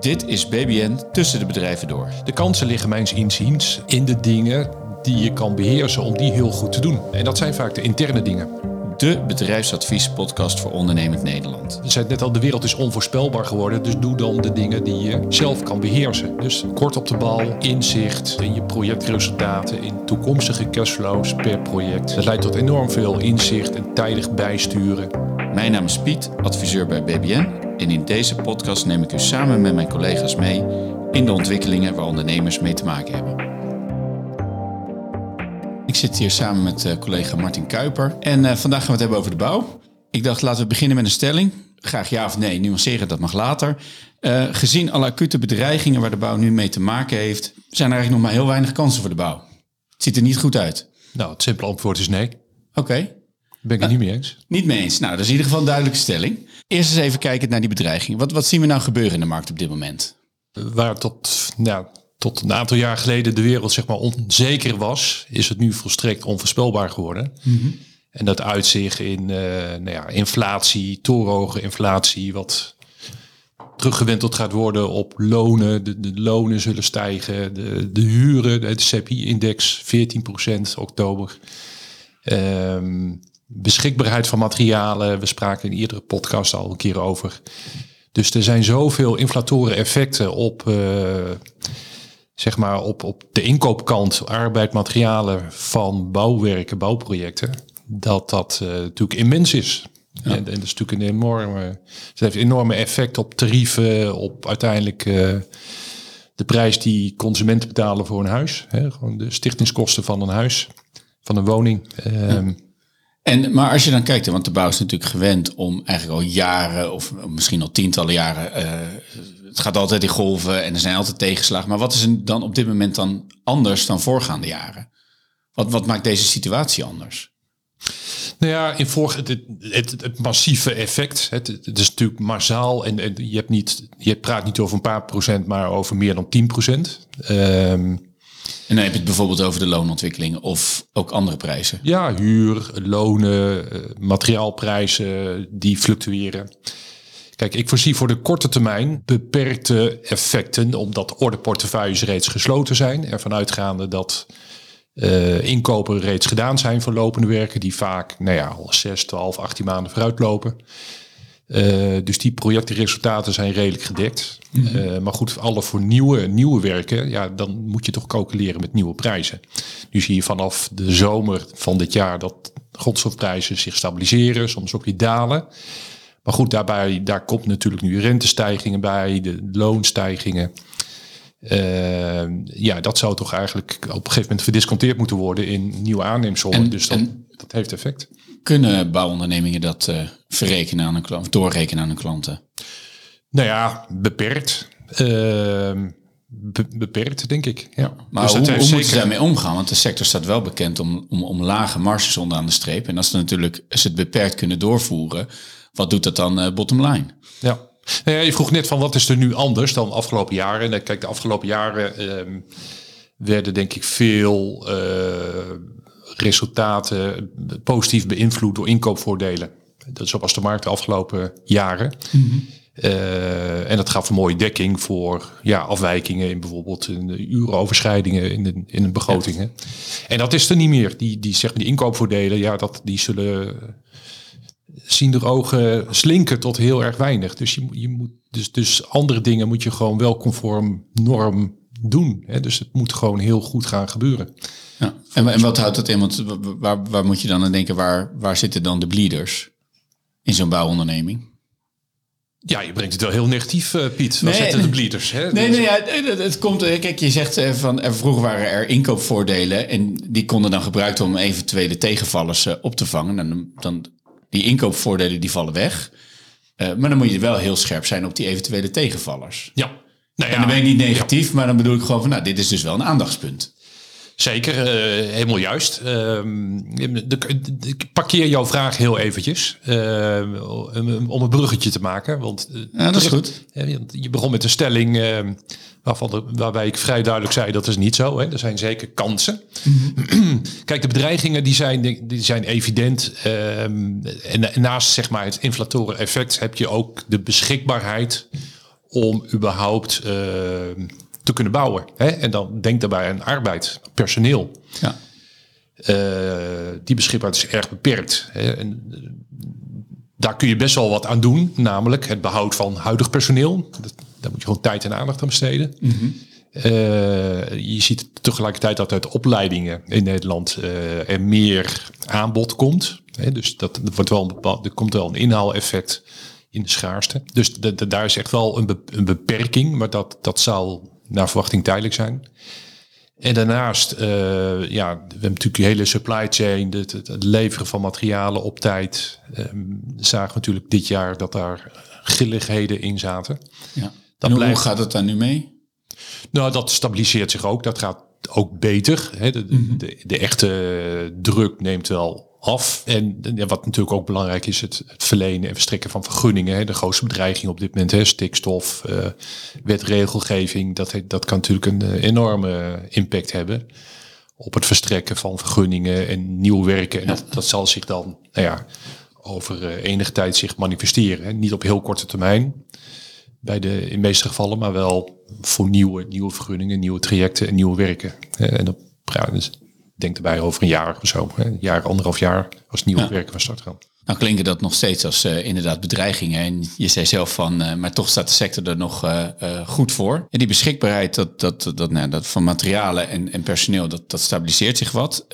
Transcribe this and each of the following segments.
Dit is BBN tussen de bedrijven door. De kansen liggen mijns inziens in de dingen die je kan beheersen om die heel goed te doen. En dat zijn vaak de interne dingen. De bedrijfsadviespodcast voor ondernemend Nederland. Je zei net al, de wereld is onvoorspelbaar geworden. Dus doe dan de dingen die je zelf kan beheersen. Dus kort op de bal, inzicht in je projectresultaten, in toekomstige cashflows per project. Dat leidt tot enorm veel inzicht en tijdig bijsturen. Mijn naam is Piet, adviseur bij BBN. En in deze podcast neem ik u samen met mijn collega's mee in de ontwikkelingen waar ondernemers mee te maken hebben. Ik zit hier samen met uh, collega Martin Kuiper. En uh, vandaag gaan we het hebben over de bouw. Ik dacht, laten we beginnen met een stelling. Graag ja of nee, nuanceren, dat mag later. Uh, gezien alle acute bedreigingen waar de bouw nu mee te maken heeft... zijn er eigenlijk nog maar heel weinig kansen voor de bouw. Het ziet er niet goed uit. Nou, het simpele antwoord is nee. Oké. Okay. Ben ik het niet mee eens. Niet mee eens. Nou, dat is in ieder geval een duidelijke stelling. Eerst eens even kijken naar die bedreiging. Wat, wat zien we nou gebeuren in de markt op dit moment? Waar tot, nou, tot een aantal jaar geleden de wereld zeg maar onzeker was, is het nu volstrekt onvoorspelbaar geworden. Mm -hmm. En dat uitzicht in uh, nou ja, inflatie, torenhoge inflatie, wat teruggewenteld gaat worden op lonen. De, de lonen zullen stijgen, de, de huren, de CPI-index 14% oktober. Um, beschikbaarheid van materialen, we spraken in iedere podcast al een keer over. Dus er zijn zoveel inflatoren effecten op, uh, zeg maar op, op de inkoopkant, arbeid, materialen van bouwwerken, bouwprojecten, dat dat uh, natuurlijk immens is. Ja. En, en, dat is natuurlijk een enorme, het heeft een enorme effect op tarieven, op uiteindelijk uh, de prijs die consumenten betalen voor een huis. Hè, gewoon de stichtingskosten van een huis, van een woning. Ja. Ehm, en, maar als je dan kijkt, want de bouw is natuurlijk gewend om eigenlijk al jaren of misschien al tientallen jaren, uh, het gaat altijd in golven en er zijn altijd tegenslagen. Maar wat is er dan op dit moment dan anders dan voorgaande jaren? Wat, wat maakt deze situatie anders? Nou ja, in vorige, het, het, massieve effect. Het, het, is natuurlijk massaal en, en, je, hebt niet, je praat niet over een paar procent, maar over meer dan 10 procent. Um, en dan heb je het bijvoorbeeld over de loonontwikkeling of ook andere prijzen. Ja, huur, lonen, materiaalprijzen die fluctueren. Kijk, ik voorzie voor de korte termijn beperkte effecten, omdat ordeportefeuilles reeds gesloten zijn. Ervan uitgaande dat uh, inkopen reeds gedaan zijn voor lopende werken, die vaak nou ja, al 6, 12, 18 maanden vooruitlopen. Uh, dus die projectenresultaten zijn redelijk gedekt. Mm -hmm. uh, maar goed, alle voor nieuwe, nieuwe werken, ja, dan moet je toch calculeren met nieuwe prijzen. Nu zie je vanaf de zomer van dit jaar dat grondstofprijzen zich stabiliseren, soms ook weer dalen. Maar goed, daarbij, daar komt natuurlijk nu rentestijgingen bij, de loonstijgingen. Uh, ja, dat zou toch eigenlijk op een gegeven moment verdisconteerd moeten worden in nieuwe aanneemsommen. Dus dat, en, dat heeft effect. Kunnen bouwondernemingen dat uh, verrekenen aan hun klant, doorrekenen aan hun klanten? Nou ja, beperkt. Uh, be beperkt, denk ik. Ja. Maar dus hoe, hoe zeker... moeten ze daarmee omgaan? Want de sector staat wel bekend om, om, om lage marges onderaan de streep. En als ze natuurlijk als ze het beperkt kunnen doorvoeren, wat doet dat dan uh, bottom line? Ja. Nou ja, je vroeg net van wat is er nu anders dan de afgelopen jaren. En kijk, de afgelopen jaren um, werden denk ik veel uh, resultaten positief beïnvloed door inkoopvoordelen. Dat is zoals de markt de afgelopen jaren. Mm -hmm. uh, en dat gaf een mooie dekking voor ja, afwijkingen in bijvoorbeeld in de urenoverschrijdingen in, de, in de begrotingen. Ja. En dat is er niet meer. Die, die, zeg maar, die inkoopvoordelen, ja, dat, die zullen zien de ogen slinken tot heel erg weinig. Dus, je, je moet, dus, dus andere dingen moet je gewoon wel conform norm doen. Hè? Dus het moet gewoon heel goed gaan gebeuren. Ja. En, en wat houdt dat in? Want waar, waar moet je dan aan denken? Waar, waar zitten dan de bleeders in zo'n bouwonderneming? Ja, je brengt het wel heel negatief, uh, Piet. Waar nee, zitten de bleeders? Hè? Nee, nee, ja, het, het komt. Kijk, je zegt van er vroeger waren er inkoopvoordelen en die konden dan gebruikt worden om eventuele tegenvallers uh, op te vangen. En dan die inkoopvoordelen die vallen weg. Uh, maar dan moet je wel heel scherp zijn op die eventuele tegenvallers. Ja. Nou ja, en dan ben ik niet negatief, ja. maar dan bedoel ik gewoon van, nou, dit is dus wel een aandachtspunt. Zeker, uh, helemaal juist. Uh, ik parkeer jouw vraag heel eventjes uh, om een bruggetje te maken. Want ja, dat is goed. je begon met een stelling ehm, waarvan de, waarbij ik vrij duidelijk zei dat is niet zo. Hè. Er zijn zeker kansen. Mm -hmm. Kijk, de bedreigingen die zijn, die zijn evident. Um, en naast zeg maar, het inflatoren effect heb je ook de beschikbaarheid om überhaupt uh, te kunnen bouwen. Hè? En dan denk daarbij aan arbeid, personeel. Ja. Uh, die beschikbaarheid is erg beperkt. Hè? En, daar kun je best wel wat aan doen, namelijk het behoud van huidig personeel. Dat, daar moet je gewoon tijd en aandacht aan besteden. Mm je ziet tegelijkertijd dat uit opleidingen in Nederland uh, er meer aanbod komt. dus dat, dat wordt wel een bepaald, er komt wel een inhaaleffect in de schaarste. Dus de, de, daar is echt wel een, be, een beperking, maar dat, dat zal naar verwachting tijdelijk zijn. En daarnaast, uh, ja, we hebben natuurlijk die hele supply chain, het, het leveren van materialen op tijd. Um, zagen natuurlijk dit jaar dat daar grilligheden in zaten. Ja. Dat blijft... Hoe gaat het daar nu mee? Nou, dat stabiliseert zich ook. Dat gaat ook beter. Hè. De, mhm. de, de, echte druk neemt wel af. En ja, wat natuurlijk ook belangrijk is, het, het verlenen en verstrekken van vergunningen. Hè. De grootste bedreiging op dit moment, hè, stikstof, uh, wetregelgeving, dat, dat kan natuurlijk een uh, enorme impact hebben op het verstrekken van vergunningen en nieuw werken. En dat, dat zal zich dan nou ja, over uh, enige tijd zich manifesteren. Hè. Niet op heel korte termijn, bij de, in de meeste gevallen, maar wel voor nieuwe, nieuwe vergunningen, nieuwe trajecten en nieuwe werken. En dat, ja, dus denk erbij over een jaar of zo. Een jaar, anderhalf jaar als nieuwe werken van start gaan. Nou klinken dat nog steeds als uh, inderdaad bedreigingen. En je zei zelf van, uh, maar toch staat de sector er nog uh, goed voor. En die beschikbaarheid dat, dat, dat, nou, dat van materialen en, en personeel, dat, dat stabiliseert zich wat.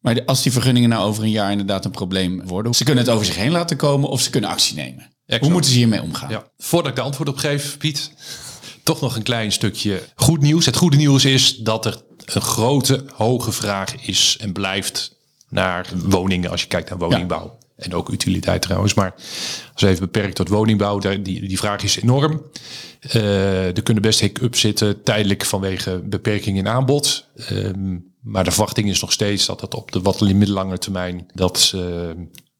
maar als die vergunningen nou over een jaar inderdaad een probleem worden, ze kunnen het over zich heen laten komen of ze kunnen actie nemen. Hoe moeten ze hiermee omgaan? Ja. Voordat ik de antwoord op geef, Piet, toch nog een klein stukje goed nieuws. Het goede nieuws is dat er een grote, hoge vraag is en blijft naar woningen als je kijkt naar woningbouw. En ook utiliteit trouwens. Maar als we even beperkt tot woningbouw, die, die vraag is enorm. Uh, er kunnen best hiccups zitten, tijdelijk vanwege beperking in aanbod. Um, maar de verwachting is nog steeds dat het op de wat middellange termijn dat uh,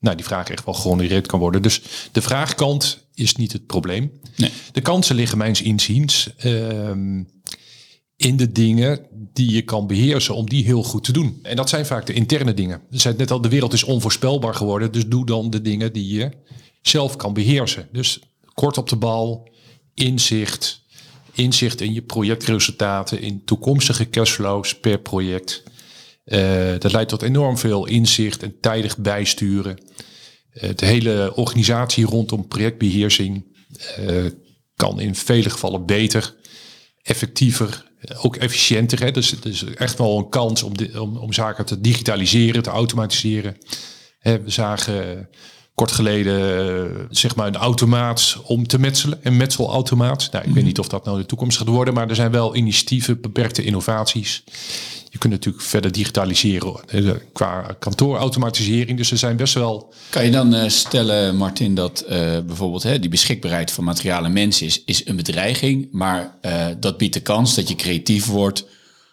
nou, die vraag echt wel gehonoreerd kan worden. Dus de vraagkant is niet het probleem. Nee. De kansen liggen mijns inziens uh, in de dingen die je kan beheersen om die heel goed te doen. En dat zijn vaak de interne dingen. Je zei net al, de wereld is onvoorspelbaar geworden. Dus doe dan de dingen die je zelf kan beheersen. Dus kort op de bal, inzicht, inzicht in je projectresultaten, in toekomstige cashflows per project. Uh, dat leidt tot enorm veel inzicht en tijdig bijsturen. Uh, de hele organisatie rondom projectbeheersing uh, kan in vele gevallen beter, effectiever ook efficiënter. Hè? Dus het is echt wel een kans om, om, om zaken te digitaliseren, te automatiseren. Hè, we zagen kort geleden uh, zeg maar een automaat om te metselen. Een metselautomaat. Nou, ik weet mhm. niet of dat nou de toekomst gaat worden, maar er zijn wel initiatieven, beperkte innovaties. Je kunt natuurlijk verder digitaliseren eh, qua kantoorautomatisering. Dus er zijn best wel. Kan je dan uh, stellen, Martin, dat uh, bijvoorbeeld hè, die beschikbaarheid van materialen mensen is, is een bedreiging, maar uh, dat biedt de kans dat je creatief wordt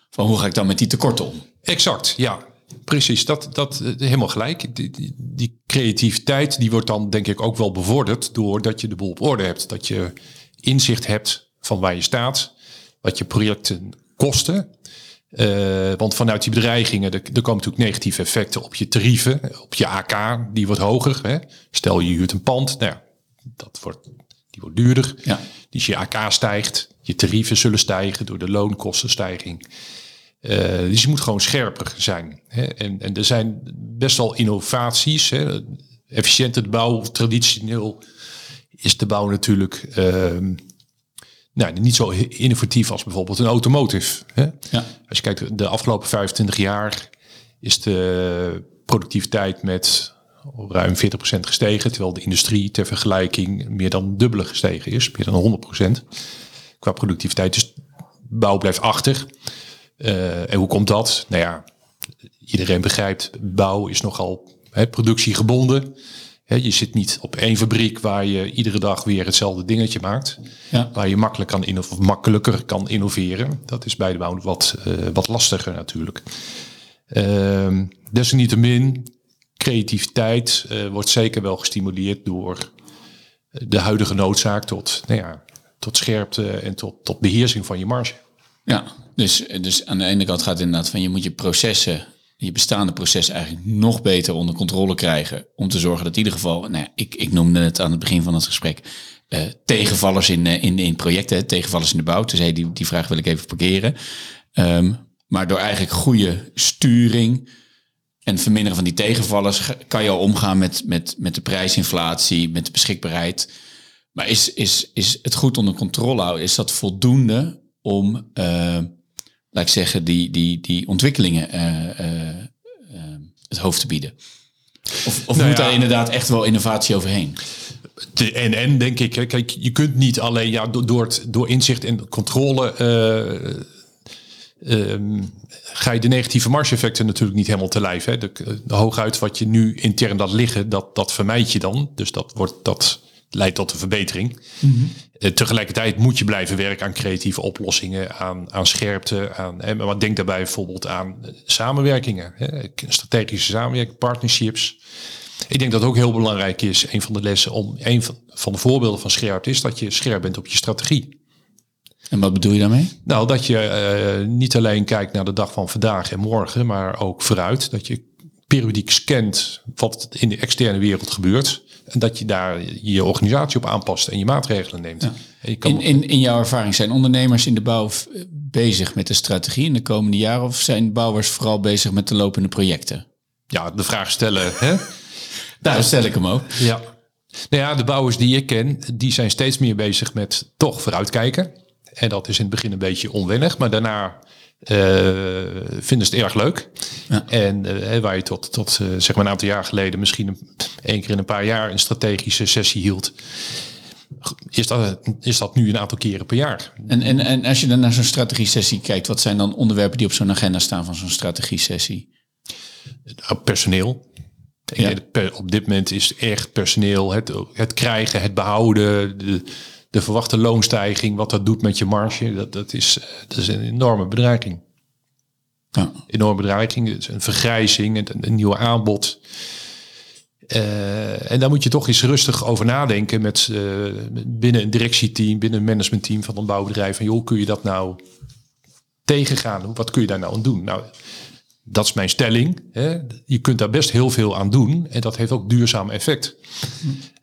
van hoe ga ik dan met die tekorten om? Exact, ja. Precies, dat, dat helemaal gelijk. Die, die, die, creativiteit die wordt dan denk ik ook wel bevorderd doordat je de boel op orde hebt. Dat je inzicht hebt van waar je staat, wat je projecten kosten. Uh, want vanuit die bedreigingen, er, er komen natuurlijk negatieve effecten op je tarieven, op je AK, die wordt hoger. Hè. Stel je huurt een pand, nou ja, dat wordt, die wordt duurder. Ja. Dus je AK stijgt, je tarieven zullen stijgen door de loonkostenstijging. Uh, dus je moet gewoon scherper zijn. Hè. En, en er zijn best wel innovaties. Hè. Efficiënte bouw, traditioneel is de bouw natuurlijk uh, nou, niet zo innovatief als bijvoorbeeld een automotive. Hè. Ja. Als je kijkt, de afgelopen 25 jaar is de productiviteit met ruim 40% gestegen, terwijl de industrie ter vergelijking meer dan dubbele gestegen is, meer dan 100% qua productiviteit. Dus bouw blijft achter. Uh, en hoe komt dat? Nou ja, iedereen begrijpt, bouw is nogal hè, productiegebonden. Je zit niet op één fabriek waar je iedere dag weer hetzelfde dingetje maakt. Ja. Waar je makkelijk kan of makkelijker kan innoveren. Dat is bij de bouw wat, uh, wat lastiger natuurlijk. Uh, desalniettemin, creativiteit uh, wordt zeker wel gestimuleerd door de huidige noodzaak tot, nou ja, tot scherpte en tot, tot beheersing van je marge. Ja, dus, dus aan de ene kant gaat het inderdaad van je moet je processen je bestaande proces eigenlijk nog beter onder controle krijgen. Om te zorgen dat in ieder geval, nou ja, ik, ik noemde het aan het begin van het gesprek, uh, tegenvallers in, uh, in, in projecten, tegenvallers in de bouw. Dus hey, die, die vraag wil ik even parkeren. Um, maar door eigenlijk goede sturing en verminderen van die tegenvallers kan je al omgaan met, met, met de prijsinflatie, met de beschikbaarheid. Maar is, is, is het goed onder controle houden? Is dat voldoende om, uh, laat ik zeggen, die, die, die ontwikkelingen uh, uh, het hoofd te bieden? Of, of nou moet ja, daar inderdaad echt wel innovatie overheen? De, en, en denk ik, kijk, je kunt niet alleen ja, door, door, het, door inzicht en controle um, ga je de negatieve marge-effecten natuurlijk niet helemaal te lijf. Hè. De, de, hooguit wat je nu intern laat liggen, dat, dat vermijd je dan. Dus dat, wordt, dat leidt tot een verbetering. Mm -hmm. uh, tegelijkertijd moet je blijven werken aan creatieve oplossingen, aan, aan scherpte. Aan, hè, maar denk daarbij bijvoorbeeld aan samenwerkingen, hè, strategische samenwerking, partnerships. Ik denk dat het ook heel belangrijk is, een van de lessen om, een van, van de voorbeelden van scherp is dat je scherp bent op je strategie. En wat bedoel je daarmee? Nou, dat je uh, niet alleen kijkt naar de dag van vandaag en morgen, maar ook vooruit. Dat je periodiek scant wat in de externe wereld gebeurt. En dat je daar je organisatie op aanpast en je maatregelen neemt. Ja. Je in, in, in jouw ervaring zijn ondernemers in de bouw bezig met de strategie in de komende jaren? Of zijn bouwers vooral bezig met de lopende projecten? Ja, de vraag stellen. Hè? Daar stel ik hem ook. Ja. Nou ja, de bouwers die ik ken, die zijn steeds meer bezig met toch vooruitkijken. En dat is in het begin een beetje onwennig, maar daarna uh, vinden ze het erg leuk. Ja. En uh, waar je tot, tot uh, zeg maar een aantal jaar geleden misschien een, één keer in een paar jaar een strategische sessie hield. Is dat, is dat nu een aantal keren per jaar. En, en, en als je dan naar zo'n strategie-sessie kijkt, wat zijn dan onderwerpen die op zo'n agenda staan van zo'n strategie-sessie? Nou, personeel. Ja. op dit moment is echt personeel, het, het krijgen, het behouden, de, de verwachte loonstijging, wat dat doet met je marge, dat, dat, is, dat is een enorme bedreiging. Ja. Enorme bedreiging, is een vergrijzing, een, een nieuw aanbod. Uh, en daar moet je toch eens rustig over nadenken met uh, binnen een directieteam, binnen een managementteam van een bouwbedrijf. Van joh, kun je dat nou tegengaan? Wat kun je daar nou aan doen? Nou, dat is mijn stelling. Hè. Je kunt daar best heel veel aan doen. En dat heeft ook duurzaam effect.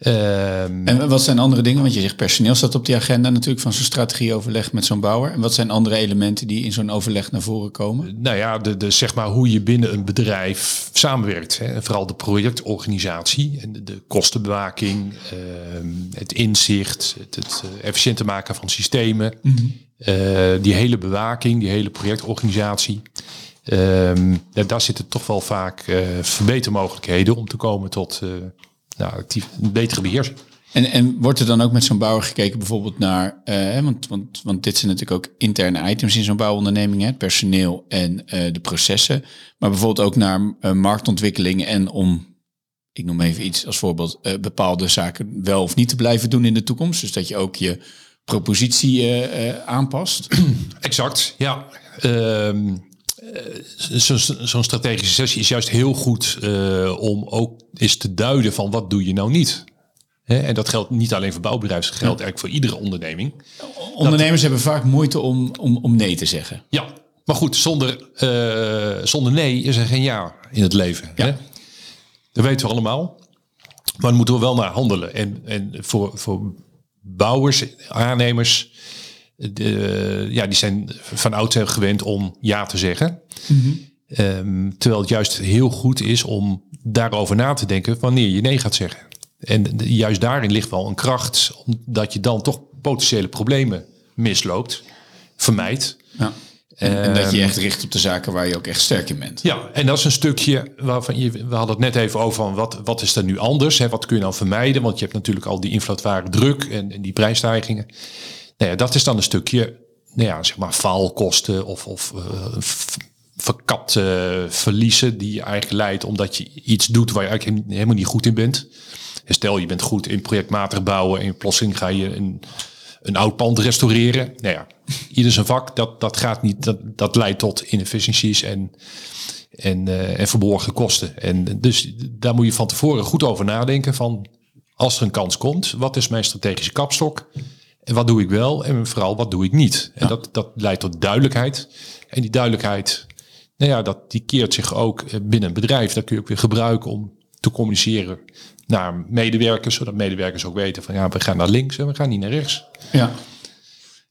Um, en wat zijn andere dingen? Want je zegt personeel staat op die agenda natuurlijk van zo'n strategieoverleg met zo'n bouwer. En wat zijn andere elementen die in zo'n overleg naar voren komen? Nou ja, de, de, zeg maar hoe je binnen een bedrijf samenwerkt. Hè. Vooral de projectorganisatie en de, de kostenbewaking, uh, het inzicht, het, het uh, efficiënter maken van systemen. Mm -hmm. die hele bewaking, die hele projectorganisatie. Um, ja, daar zitten toch wel vaak uh, verbetermogelijkheden om te komen tot uh, nou, actief, een betere beheersing. En, en wordt er dan ook met zo'n bouwer gekeken bijvoorbeeld naar, uh, want, want, want dit zijn natuurlijk ook interne items in zo'n bouwonderneming, hè, het personeel en de processen, maar bijvoorbeeld ook naar marktontwikkeling en om, ik noem even iets als voorbeeld, bepaalde zaken wel of niet te blijven doen in de toekomst. Dus dat je ook je propositie aanpast. Exact, ja. Um, Zo'n zo strategische sessie is juist heel goed uh, om ook eens te duiden van wat doe je nou niet. Hè? En dat geldt niet alleen voor bouwbedrijven, dat geldt eigenlijk voor iedere onderneming. Ondernemers hebben vaak moeite om, om, om nee te zeggen. Ja, maar goed, zonder, uh, zonder nee is er geen ja in het leven. Ja. Hè? Dat weten we allemaal. Maar moeten we wel naar handelen. En, en voor, voor bouwers, aannemers de, ja, die zijn van oudsher gewend om ja te zeggen. Mm um, terwijl het juist heel goed is om daarover na te denken wanneer je nee gaat zeggen. En juist daarin ligt wel een kracht, omdat je dan toch potentiële problemen misloopt, vermijdt. Ja. En, en, dat je ehm, echt richt op de zaken waar je ook echt sterk in bent. Ja, en dat is een stukje waarvan je, we hadden het net even over van wat, wat is er nu anders? Hè? Wat kun je nou vermijden? Want je hebt natuurlijk al die inflatoire druk en, en die prijsstijgingen. Nou ja, dat is dan een stukje, nou ja, zeg maar faalkosten of, of uh, verkapte verliezen die je eigenlijk leidt omdat je iets doet waar je eigenlijk helemaal niet goed in bent. Stel, je bent goed in projectmatig bouwen en plotseling ga je een, een oud pand restaureren. Nou ja, ieder zijn vak, dat, dat gaat niet, dat, dat leidt tot inefficiënties en, en, uh, en verborgen kosten. En dus daar moet je van tevoren goed over nadenken van als er een kans komt, wat is mijn strategische kapstok? En wat doe ik wel en vooral wat doe ik niet? En dat, dat leidt tot duidelijkheid. En die duidelijkheid, nou ja, dat die keert zich ook eh, binnen een bedrijf. Dat kun je ook weer gebruiken om te communiceren naar medewerkers, zodat medewerkers ook weten van ja, we gaan naar links en we gaan niet naar rechts. Ja.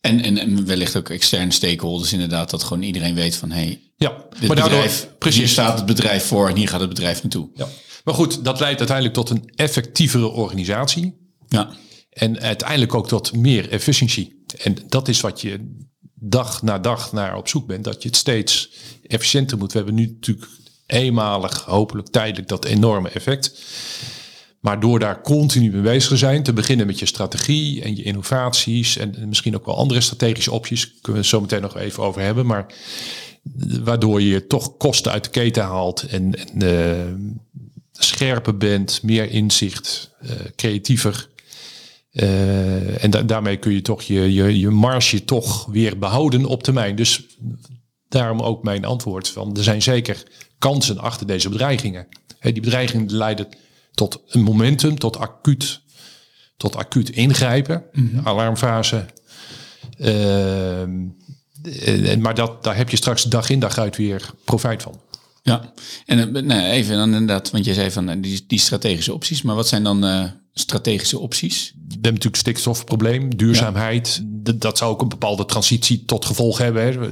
En, en, en wellicht ook externe stakeholders inderdaad, dat gewoon iedereen weet van hé, hey, ja, dit maar daardoor, bedrijf, precies. hier staat het bedrijf voor en hier gaat het bedrijf naartoe. Ja. Maar goed, dat leidt uiteindelijk tot een effectievere organisatie. Ja. En uiteindelijk ook tot meer efficiëntie. En dat is wat je dag na dag naar op zoek bent, dat je het steeds efficiënter moet. We hebben nu natuurlijk eenmalig, hopelijk tijdelijk, dat enorme effect. Maar door daar continu mee bezig te zijn, te beginnen met je strategie en je innovaties en misschien ook wel andere strategische opties, kunnen we het zo meteen nog even over hebben. Maar waardoor je toch kosten uit de keten haalt en, en uh, scherper bent, meer inzicht, uh, creatiever. Uh, en da daarmee kun je toch je, je, je marge toch weer behouden op termijn. Dus daarom ook mijn antwoord van er zijn zeker kansen achter deze bedreigingen. Die bedreigingen leiden tot een momentum, tot acuut, tot acuut ingrijpen, mm alarmfase. Uh, maar dat, daar heb je straks dag in dag uit weer profijt van. Ja, en nou, even dan inderdaad, want je zei van die, die strategische opties, maar wat zijn dan uh, strategische opties? We hebben natuurlijk stikstofprobleem, duurzaamheid. Dat zou ook een bepaalde transitie tot gevolg hebben. Hè.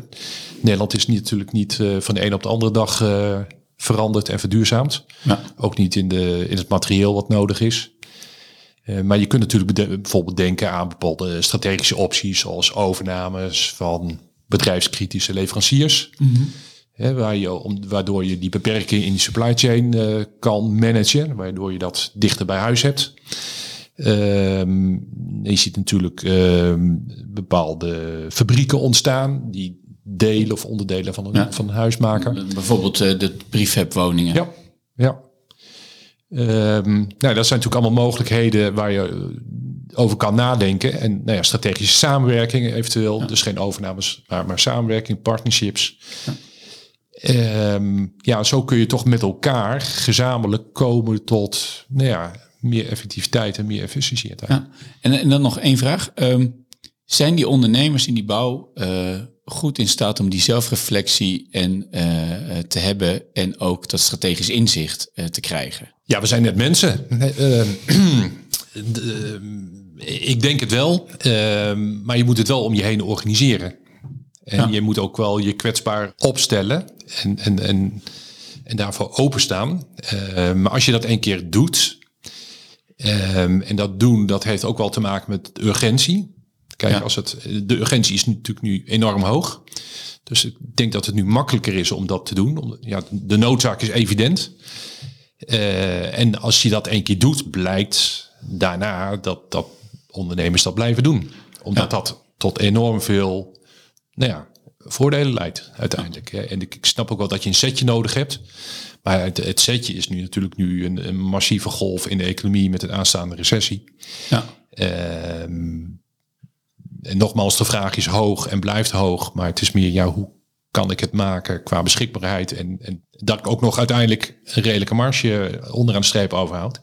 Nederland is niet, natuurlijk niet uh, van de een op de andere dag uh, veranderd en verduurzaamd. Ja. Ook niet in, de, in het materieel wat nodig is. Uh, maar je kunt natuurlijk bijvoorbeeld denken aan bepaalde strategische opties, zoals overnames van bedrijfskritische leveranciers. Mm -hmm. Hè, waar je, om, waardoor je die beperking in die supply chain uh, kan managen, waardoor je dat dichter bij huis hebt. Um, je ziet natuurlijk um, bepaalde fabrieken ontstaan die delen of onderdelen van een, ja. van een huis maken. Bijvoorbeeld uh, de prefabwoningen. Ja, ja. Um, nou, dat zijn natuurlijk allemaal mogelijkheden waar je eh, over kan nadenken. En nou ja, strategische samenwerking eventueel. Ja. Dus geen overnames, maar, maar samenwerking, partnerships. Ja. Um, ja, zo kun je toch met elkaar gezamenlijk komen tot nou ja, meer effectiviteit en meer efficiëntie. Ja. En, en dan nog één vraag. Um, zijn die ondernemers in die bouw uh, goed in staat om die zelfreflectie en, uh, te hebben en ook dat strategisch inzicht uh, te krijgen? Ja, we zijn net mensen. ik denk het wel, ehm, maar je moet het wel om je heen organiseren. En ja. je moet ook wel je kwetsbaar opstellen en, en, en, en daarvoor openstaan. Uh, maar als je dat een keer doet, um, en dat doen, dat heeft ook wel te maken met urgentie. Kijk, ja. als het, de urgentie is natuurlijk nu enorm hoog. Dus ik denk dat het nu makkelijker is om dat te doen. Ja, de noodzaak is evident. Uh, en als je dat een keer doet, blijkt daarna dat, dat ondernemers dat blijven doen. Omdat ja. dat tot enorm veel nou ja, voordelen leidt uiteindelijk. Ja. En ik, ik, snap ook wel dat je een setje nodig hebt. Maar het, het setje is nu natuurlijk nu een, een, massieve golf in de economie met een aanstaande recessie. Ja. Um, en nogmaals, de vraag is hoog en blijft hoog. Maar het is meer, ja, hoe kan ik het maken qua beschikbaarheid? En, en dat ik ook nog uiteindelijk een redelijke marge onderaan de streep overhoud.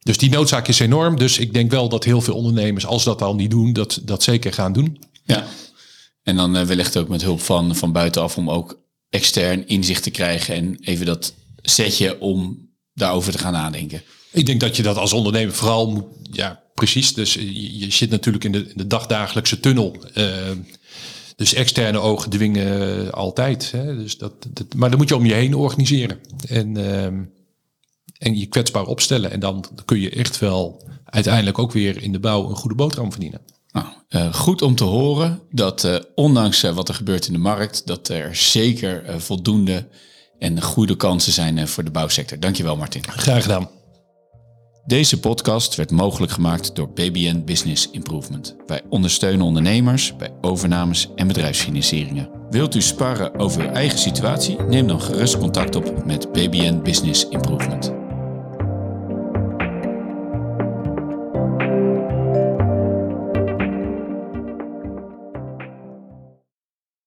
Dus die noodzaak is enorm. Dus ik denk wel dat heel veel ondernemers, als dat al niet doen, dat, dat zeker gaan doen. Ja. En dan uh, wellicht ook met hulp van, van buitenaf om ook extern inzicht te krijgen en even dat setje om daarover te gaan nadenken. Ik denk dat je dat als ondernemer vooral moet, ja, precies. Dus je, zit natuurlijk in de, de dagdagelijkse tunnel. Uh, dus externe ogen dwingen altijd. Hè? Dus dat, maar dan moet je om je heen organiseren. En, uh, en je kwetsbaar opstellen. En dan kun je echt wel uiteindelijk ook weer in de bouw een goede boterham verdienen. Nou, uh, goed om te horen dat uh, ondanks uh, wat er gebeurt in de markt, dat er zeker voldoende en goede kansen zijn voor de bouwsector. Dankjewel Martin. Graag gedaan. Deze podcast werd mogelijk gemaakt door BBN Business Improvement. Wij ondersteunen ondernemers bij overnames en bedrijfsfinancieringen. Wilt u sparren over uw eigen situatie? Neem dan gerust contact op met BBN Business Improvement.